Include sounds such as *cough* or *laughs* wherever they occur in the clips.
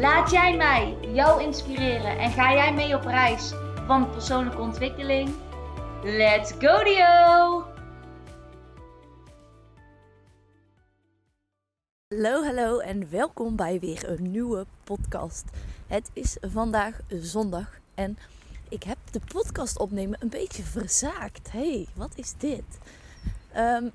Laat jij mij jou inspireren en ga jij mee op reis van persoonlijke ontwikkeling? Let's go Dio! Hallo, hallo en welkom bij weer een nieuwe podcast. Het is vandaag zondag en ik heb de podcast opnemen een beetje verzaakt. hey, wat is dit? Um,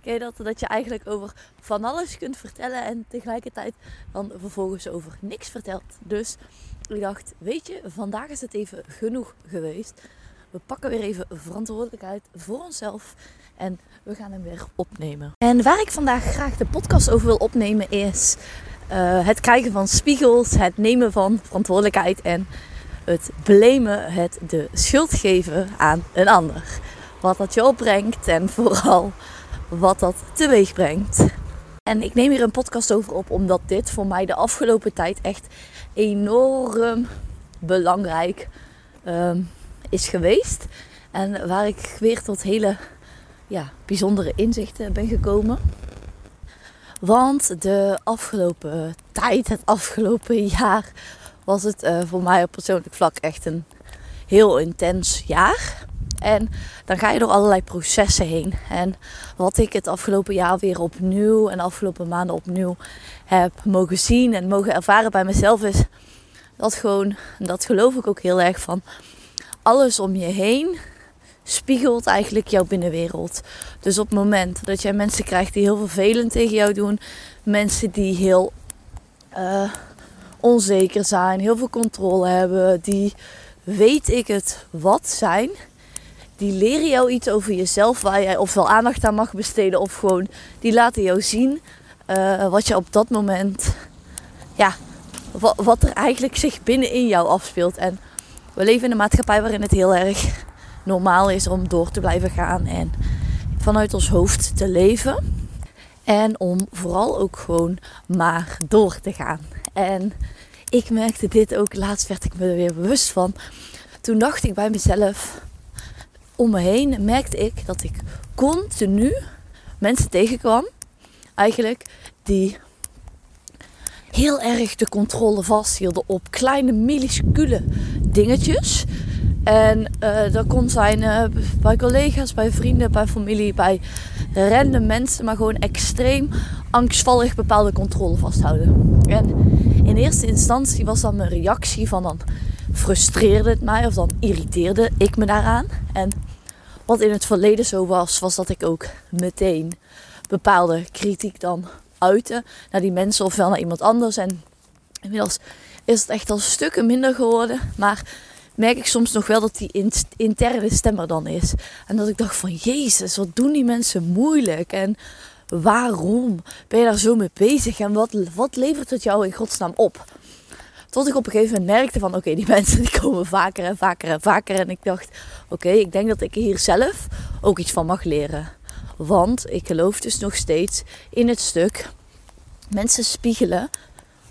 ken dat? Je eigenlijk over van alles kunt vertellen en tegelijkertijd dan vervolgens over niks vertelt. Dus ik dacht, weet je, vandaag is het even genoeg geweest. We pakken weer even verantwoordelijkheid voor onszelf en we gaan hem weer opnemen. En waar ik vandaag graag de podcast over wil opnemen is uh, het krijgen van spiegels, het nemen van verantwoordelijkheid en het blamen, het de schuld geven aan een ander. Wat dat je opbrengt en vooral wat dat teweeg brengt. En ik neem hier een podcast over op omdat dit voor mij de afgelopen tijd echt enorm belangrijk um, is geweest. En waar ik weer tot hele ja, bijzondere inzichten ben gekomen. Want de afgelopen tijd, het afgelopen *laughs* jaar, was het uh, voor mij op persoonlijk vlak echt een heel intens jaar. En dan ga je door allerlei processen heen. En wat ik het afgelopen jaar weer opnieuw en afgelopen maanden opnieuw heb mogen zien en mogen ervaren bij mezelf is dat gewoon, dat geloof ik ook heel erg van, alles om je heen spiegelt eigenlijk jouw binnenwereld. Dus op het moment dat jij mensen krijgt die heel vervelend tegen jou doen, mensen die heel uh, onzeker zijn, heel veel controle hebben, die weet ik het wat zijn, die leren jou iets over jezelf waar jij ofwel aandacht aan mag besteden of gewoon die laten jou zien uh, wat je op dat moment, ja, wat, wat er eigenlijk zich binnenin jou afspeelt. En we leven in een maatschappij waarin het heel erg normaal is om door te blijven gaan en vanuit ons hoofd te leven. En om vooral ook gewoon maar door te gaan. En ik merkte dit ook, laatst werd ik me er weer bewust van. Toen dacht ik bij mezelf, om me heen merkte ik dat ik continu mensen tegenkwam, eigenlijk, die heel erg de controle vasthielden op kleine minuscule dingetjes. En uh, dat kon zijn uh, bij collega's, bij vrienden, bij familie, bij random mensen, maar gewoon extreem angstvallig bepaalde controle vasthouden. En in eerste instantie was dat mijn reactie van dan frustreerde het mij of dan irriteerde ik me daaraan. En wat in het verleden zo was, was dat ik ook meteen bepaalde kritiek dan uitte naar die mensen of wel naar iemand anders. En inmiddels is het echt al stukken minder geworden. Maar merk ik soms nog wel dat die interne stem er dan is. En dat ik dacht van Jezus, wat doen die mensen moeilijk? En waarom ben je daar zo mee bezig? En wat, wat levert het jou in godsnaam op? Tot ik op een gegeven moment merkte van oké, die *laughs* mensen die komen vaker en vaker en vaker. En ik dacht, oké, ik denk dat ik hier zelf ook iets van mag leren. Want ik geloof dus nog steeds in het stuk mensen spiegelen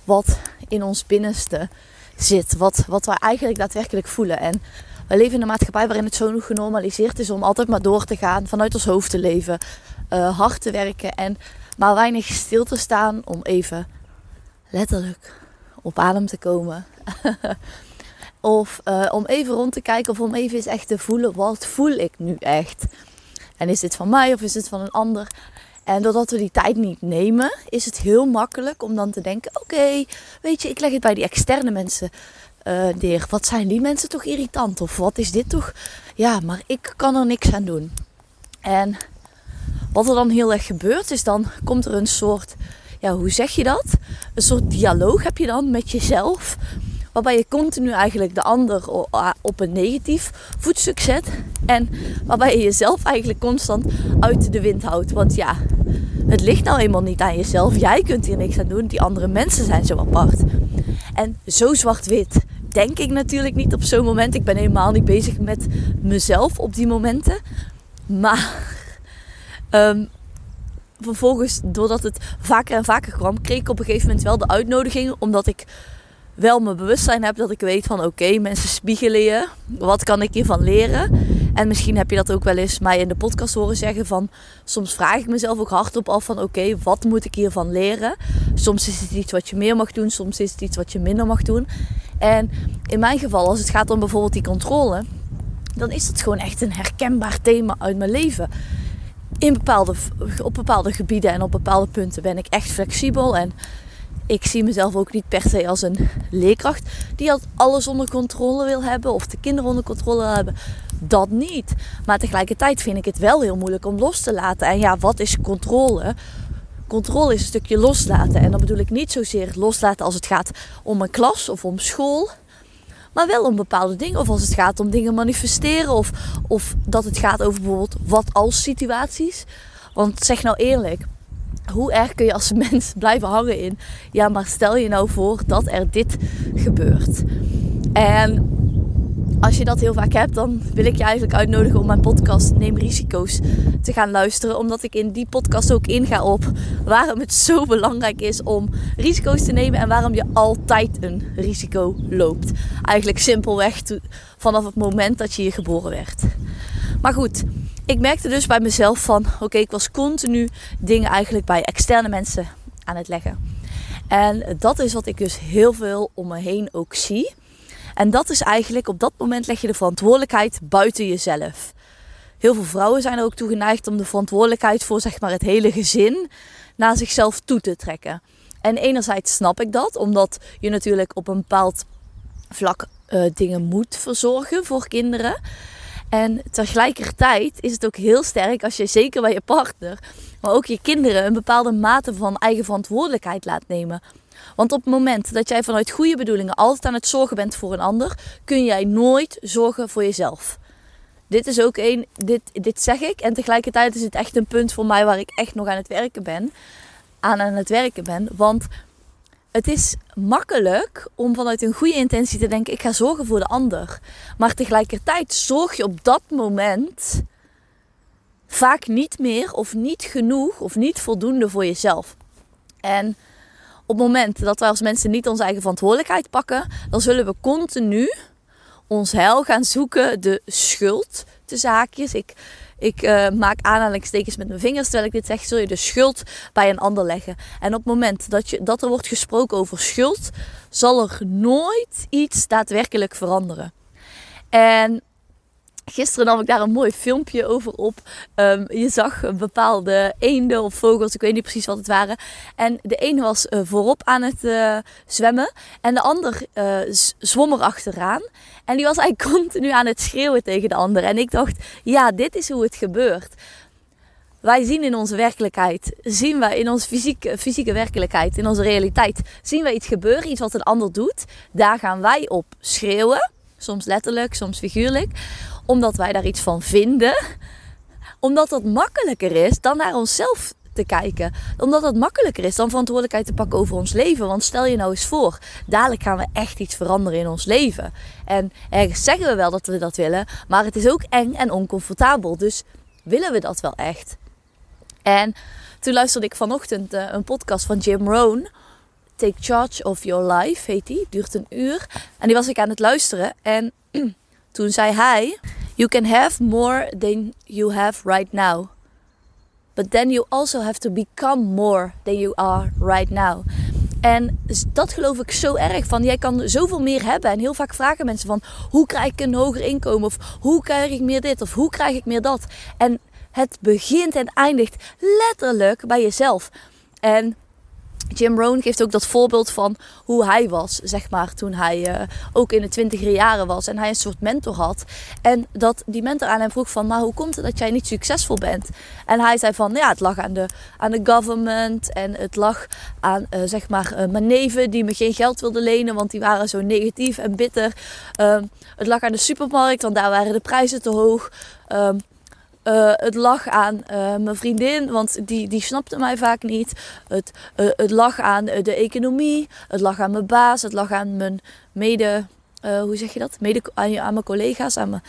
wat in ons binnenste zit. Wat, wat wij eigenlijk daadwerkelijk voelen. En we leven in een maatschappij waarin het zo genormaliseerd is om altijd maar door te gaan, vanuit ons hoofd te leven, uh, hard te werken en maar weinig stil te staan om even letterlijk op adem te komen. *laughs* of uh, om even rond te kijken of om even eens echt te voelen, wat voel ik nu echt? En is dit van mij of is dit van een ander? En doordat we die tijd niet nemen, is het heel makkelijk om dan te denken: oké, weet je, ik leg het bij die externe mensen uh, neer. Wat zijn die mensen toch irritant? Of wat is dit toch? Ja, maar ik kan er niks aan doen. En wat er dan heel erg gebeurt, is dan komt er een soort ja, hoe zeg je dat? Een soort dialoog heb je dan met jezelf. Waarbij je continu eigenlijk de ander op een negatief voetstuk zet. En waarbij je jezelf eigenlijk constant uit de wind houdt. Want ja, het ligt nou eenmaal niet aan jezelf. Jij kunt hier niks aan doen. Die andere mensen zijn zo apart. En zo zwart-wit denk ik natuurlijk niet op zo'n moment. Ik ben helemaal niet bezig met mezelf op die momenten. Maar ehm, vervolgens, doordat het vaker en vaker kwam, kreeg ik op een gegeven moment wel de uitnodiging. Omdat ik wel mijn bewustzijn heb dat ik weet van oké, mensen spiegelen je. Wat kan ik hiervan leren? En misschien heb je dat ook wel eens mij in de podcast horen zeggen van... Soms vraag ik mezelf ook hardop af van oké, wat moet ik hiervan leren? Soms is het iets wat je meer mag doen, soms is het iets wat je minder mag doen. En in mijn geval, als het gaat om bijvoorbeeld die controle... Dan is dat gewoon echt een herkenbaar thema uit mijn leven. In bepaalde, op bepaalde gebieden en op bepaalde punten ben ik echt flexibel en ik zie mezelf ook niet per se als een leerkracht die alles onder controle wil hebben of de kinderen onder controle wil hebben. Dat niet. Maar tegelijkertijd vind ik het wel heel moeilijk om los te laten. En ja, wat is controle? Controle is een stukje loslaten. En dan bedoel ik niet zozeer loslaten als het gaat om een klas of om school. Maar wel om bepaalde dingen. Of als het gaat om dingen manifesteren. Of, of dat het gaat over bijvoorbeeld wat als situaties. Want zeg nou eerlijk, hoe erg kun je als *laughs* mens blijven hangen in? Ja, maar stel je nou voor dat er dit gebeurt. En als je dat heel vaak hebt, dan wil ik je eigenlijk uitnodigen om mijn podcast Neem Risico's te gaan luisteren. Omdat ik in die podcast ook inga op waarom het zo belangrijk is om risico's te nemen en waarom je altijd een risico loopt. Eigenlijk simpelweg vanaf het moment dat je hier geboren werd. Maar goed, ik merkte dus bij mezelf van oké, ik was continu dingen eigenlijk bij externe mensen aan het leggen. En dat is wat ik dus heel veel om me heen ook zie. En dat is eigenlijk op dat moment leg je de verantwoordelijkheid buiten jezelf. Heel veel vrouwen zijn er ook toe geneigd om de verantwoordelijkheid voor zeg maar, het hele gezin naar zichzelf toe te trekken. En enerzijds snap ik dat, omdat je natuurlijk op een bepaald vlak uh, dingen moet verzorgen voor kinderen. En tegelijkertijd is het ook heel sterk als je zeker bij je partner, maar ook je kinderen een bepaalde mate van eigen verantwoordelijkheid laat nemen. Want op het moment dat jij vanuit goede bedoelingen altijd aan het zorgen bent voor een ander, kun jij nooit zorgen voor jezelf. Dit is ook een, dit, dit zeg ik. En tegelijkertijd is het echt een punt voor mij waar ik echt nog aan het werken ben. Aan aan het werken ben. Want het is makkelijk om vanuit een goede intentie te denken: ik ga zorgen voor de ander. Maar tegelijkertijd zorg je op dat moment vaak niet meer of niet genoeg of niet voldoende voor jezelf. En op het moment dat wij als mensen niet onze eigen verantwoordelijkheid pakken, dan zullen we continu ons heil gaan zoeken, de schuld te zaakjes. Ik ik uh, maak aanhalingstekens met mijn vingers terwijl ik dit zeg, zul je de schuld bij een ander leggen. En op het moment dat, je, dat er wordt gesproken over schuld, zal er nooit iets daadwerkelijk veranderen. En Gisteren nam ik daar een mooi filmpje over op. Ehm, je zag bepaalde eenden of vogels, ik weet niet precies wat het waren. En de een was uh, voorop aan het uh, zwemmen en de ander uh, zwom er achteraan. En die was eigenlijk *laughs* continu aan het schreeuwen tegen de ander. En ik dacht, ja, dit is hoe het gebeurt. Wij zien in onze werkelijkheid, zien wij in onze fysieke, fysieke werkelijkheid, in onze realiteit, zien wij iets gebeuren, iets wat een ander doet. Daar gaan wij op schreeuwen, soms letterlijk, soms figuurlijk omdat wij daar iets van vinden. Omdat dat makkelijker is dan naar onszelf te kijken. Omdat dat makkelijker is dan verantwoordelijkheid te pakken over ons leven. Want stel je nou eens voor, dadelijk gaan we echt iets veranderen in ons leven. En ergens zeggen we wel dat we dat willen, maar het is ook eng en oncomfortabel. Dus willen we dat wel echt? En toen luisterde ik vanochtend uh, een podcast van Jim Rohn. Take Charge of Your Life heet die. Duurt een uur. En die was ik aan het luisteren. En *clears throat* toen zei hij: You can have more than you have right now. But then you also have to become more than you are right now. En dat geloof ik zo erg van. Jij kan zoveel meer hebben. En heel vaak vragen mensen van hoe krijg ik een hoger inkomen? Of hoe krijg ik meer dit? Of hoe krijg ik meer dat? En het begint en eindigt letterlijk bij jezelf. En Jim Rohn geeft ook dat voorbeeld van hoe hij was, zeg maar, toen hij uh, ook in de twintiger jaren was en hij een soort mentor had. En dat die mentor aan hem vroeg van, maar hoe komt het dat jij niet succesvol bent? En hij zei van, ja, het lag aan de, aan de government en het lag aan, uh, zeg maar, uh, mijn neven die me geen geld wilden lenen, want die waren zo negatief en bitter. Ehm, het lag aan de supermarkt, want daar waren de prijzen te hoog. Eh, het lag aan eh, mijn vriendin, want die, die snapte mij vaak niet. Het, uh, het lag aan de economie. Het lag aan mijn baas. Het lag aan mijn mede... hoe zeg je dat? Mede, aan, aan mijn collega's. Aan.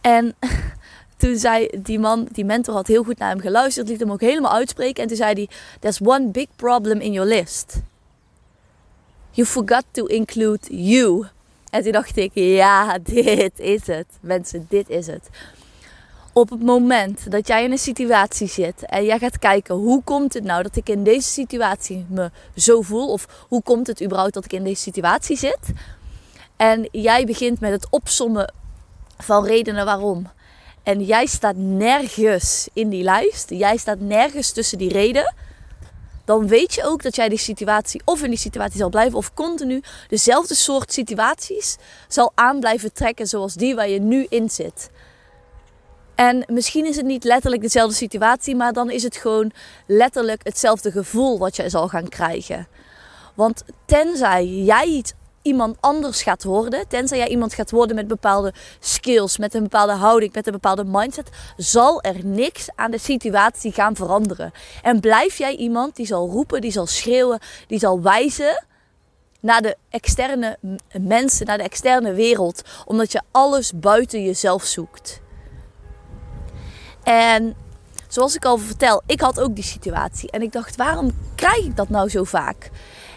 En *laughs* toen zei die man, die mentor had heel goed naar hem geluisterd. Liet hem ook helemaal uitspreken. En toen zei hij... There's one big problem in your list. You forgot to include you. En toen dacht ik, ja, *laughs* dit is het. Mensen, dit is het op het moment dat jij in een situatie zit en jij gaat kijken hoe komt het nou dat ik in deze situatie me zo voel? Of hoe komt het überhaupt dat ik in deze situatie zit? En jij begint met het opsommen van redenen waarom. En jij staat nergens in die lijst, jij staat nergens tussen die reden, dan weet je ook dat jij die situatie of in die situatie zal blijven of continu dezelfde soort situaties zal aan blijven trekken zoals die waar je nu in zit. En misschien is het niet letterlijk dezelfde situatie, maar dan is het gewoon letterlijk hetzelfde gevoel wat je zal gaan krijgen. Want tenzij jij iets, iemand anders gaat worden, tenzij jij iemand gaat worden met bepaalde skills, met een bepaalde houding, met een bepaalde mindset, zal er niks aan de situatie gaan veranderen. En blijf jij iemand die zal roepen, die zal schreeuwen, die zal wijzen naar de externe mensen, naar de externe wereld, omdat je alles buiten jezelf zoekt. En zoals ik al vertel, ik had ook die situatie. En ik dacht, waarom krijg ik dat nou zo vaak?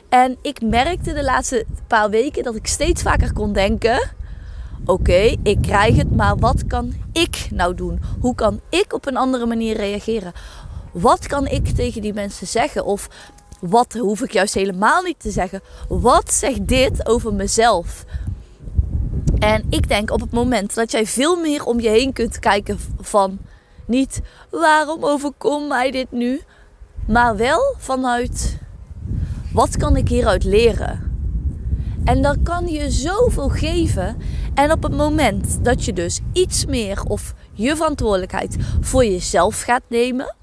En ik merkte de laatste paar weken dat ik steeds vaker kon denken: oké, ik krijg het, maar wat kan ik nou doen? Hoe kan ik op een andere manier reageren? Wat kan ik tegen die mensen zeggen? Of wat hoef ik juist helemaal niet te zeggen? Wat zegt dit over mezelf? En ik denk op het moment dat jij veel meer om je heen kunt kijken van niet waarom overkomt mij dit nu, maar wel vanuit wat kan ik hieruit leren. En dan kan je zoveel geven. En op het moment dat je dus iets meer of je verantwoordelijkheid voor jezelf gaat nemen.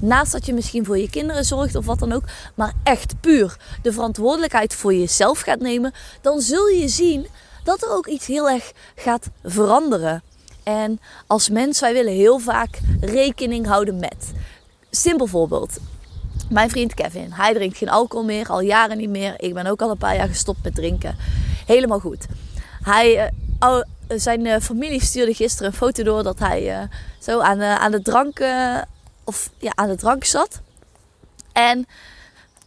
Naast dat je misschien voor je kinderen zorgt of wat dan ook. Maar echt puur de verantwoordelijkheid voor jezelf gaat nemen. Dan zul je zien dat er ook iets heel erg gaat veranderen. En als mens, wij willen heel vaak rekening houden met. Simpel voorbeeld. Mijn vriend Kevin, hij drinkt geen alcohol meer, al jaren niet meer. Ik ben ook al een paar jaar gestopt met drinken. Helemaal goed. Hij, uh, zijn uh, familie stuurde gisteren een foto door dat hij zo aan, aan de drank, of, ja, aan de drank zat. En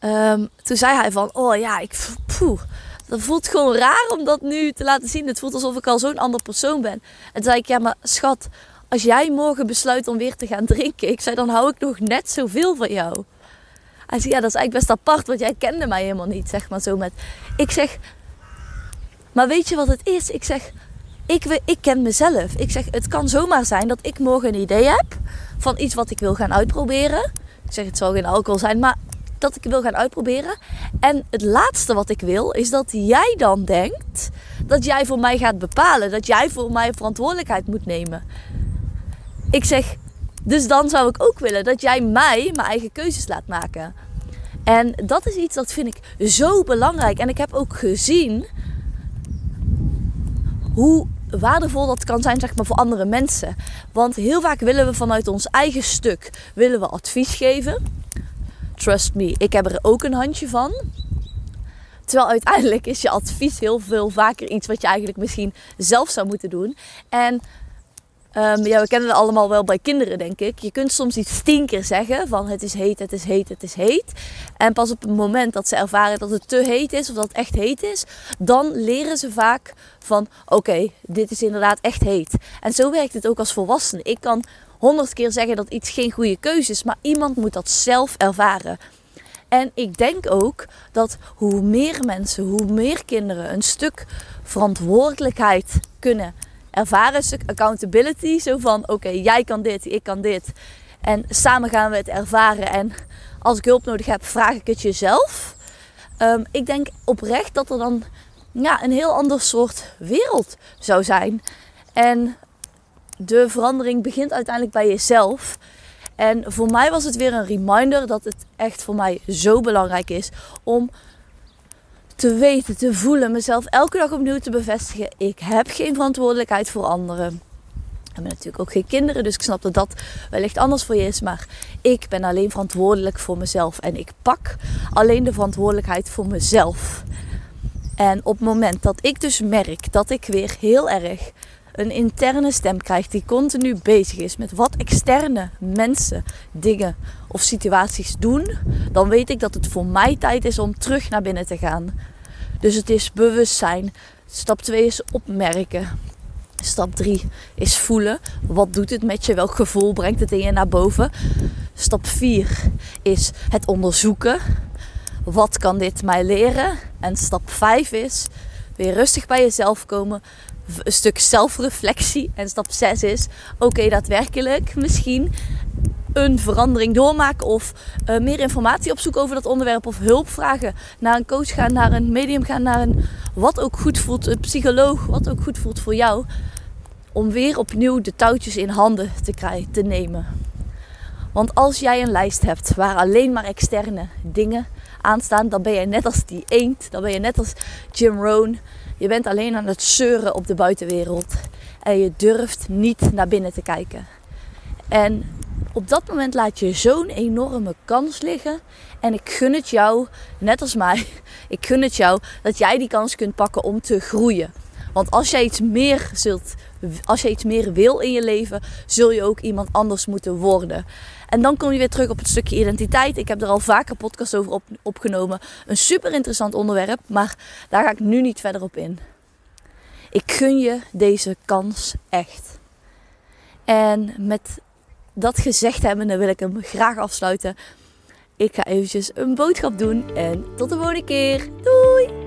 um, toen zei hij van, oh ja, ik, poeh, dat voelt gewoon raar om dat nu te laten zien. Het voelt alsof ik al zo'n ander persoon ben. En toen zei ik, ja maar schat, als jij morgen besluit om weer te gaan *laughs* drinken. Ik zei, dan hou ik nog net zoveel van jou. Hij zei, ja dat is eigenlijk best apart, want jij kende mij helemaal niet. Zeg maar zo met, ik zeg, maar weet je wat het is? Ik zeg, ik, ik ken mezelf. Ik zeg, het kan zomaar zijn dat ik morgen een idee heb van iets wat ik wil gaan uitproberen. Ik zeg, het zal geen alcohol zijn, maar dat ik wil gaan uitproberen. En het laatste wat ik wil is dat jij dan denkt dat jij voor mij gaat bepalen. Dat jij voor mij verantwoordelijkheid moet nemen. Ik zeg, dus dan zou ik ook willen dat jij mij mijn eigen keuzes laat maken. En dat is iets dat vind ik zo belangrijk. En ik heb ook gezien hoe waardevol dat kan zijn zeg maar, voor andere mensen. Want heel vaak willen we vanuit ons eigen stuk willen we advies geven. Trust me, ik heb er ook een handje van. Terwijl uiteindelijk is je advies heel veel vaker iets wat je eigenlijk misschien zelf zou moeten doen. En um, ja, we kennen het allemaal wel bij kinderen, denk ik. Je kunt soms iets tien keer zeggen van het is heet, het is heet, het is heet. En pas op het moment dat ze ervaren dat het te heet is of dat het echt heet is, dan leren ze vaak van oké, dit is inderdaad echt heet. En zo werkt het ook als volwassene. Ik kan honderd keer zeggen dat iets geen goede keuze is, maar iemand moet dat zelf ervaren. En ik denk ook dat hoe meer mensen, hoe meer kinderen een stuk verantwoordelijkheid kunnen ervaren, een stuk accountability, zo van oké, jij kan dit, ik kan dit. En samen gaan we het ervaren. En als ik hulp nodig heb, vraag ik het jezelf. Um, ik denk oprecht dat er dan ja, een heel ander soort wereld zou zijn. En de verandering begint uiteindelijk bij jezelf. En voor mij was het weer een reminder dat het echt voor mij zo belangrijk is om te weten, te voelen, mezelf elke dag opnieuw te bevestigen. Ik heb geen verantwoordelijkheid voor anderen. hebben natuurlijk ook geen kinderen, dus ik snap dat dat wellicht anders voor je is. Maar ik ben alleen verantwoordelijk voor mezelf. En ik pak alleen de verantwoordelijkheid voor mezelf. En op het moment dat ik dus merk dat ik weer heel erg een interne stem krijg die continu bezig is met wat externe mensen, dingen of situaties doen, dan weet ik dat het voor mij tijd is om terug naar binnen te gaan. Dus het is bewustzijn. Stap 2 is opmerken. Stap 3 is voelen. Wat doet het met je? Welk gevoel brengt het in je naar boven? Stap 4 is het onderzoeken. Wat kan dit mij leren? En stap 5 is weer rustig bij jezelf komen. Een stuk zelfreflectie. En stap 6 is: oké, daadwerkelijk misschien een verandering doormaken of uh, meer informatie opzoeken over dat onderwerp of hulp vragen. Naar een coach gaan, naar een medium gaan, naar een wat ook goed voelt, een psycholoog, wat ook goed voelt voor jou. Om weer opnieuw de touwtjes in handen te, krijgen, te nemen. Want als jij een lijst hebt waar alleen maar externe dingen aan staan, dan ben je net als die eend, dan ben je net als Jim Rohn. Je bent alleen aan het zeuren op de buitenwereld en je durft niet naar binnen te kijken. En op dat moment laat je zo'n enorme kans liggen. En ik gun het jou, net als mij, *laughs* ik gun het jou dat jij die kans kunt pakken om te groeien. Want als jij iets meer zult, als je iets meer wil in je leven, zul je ook iemand anders moeten worden. En dan kom je weer terug op het stukje identiteit. Ik heb er al vaker podcasts over op, opgenomen. Een super interessant onderwerp, maar daar ga ik nu niet verder op in. Ik gun je deze kans echt. En met dat gezegd hebbende wil ik hem graag afsluiten. Ik ga eventjes een boodschap doen en tot de volgende keer. Doei!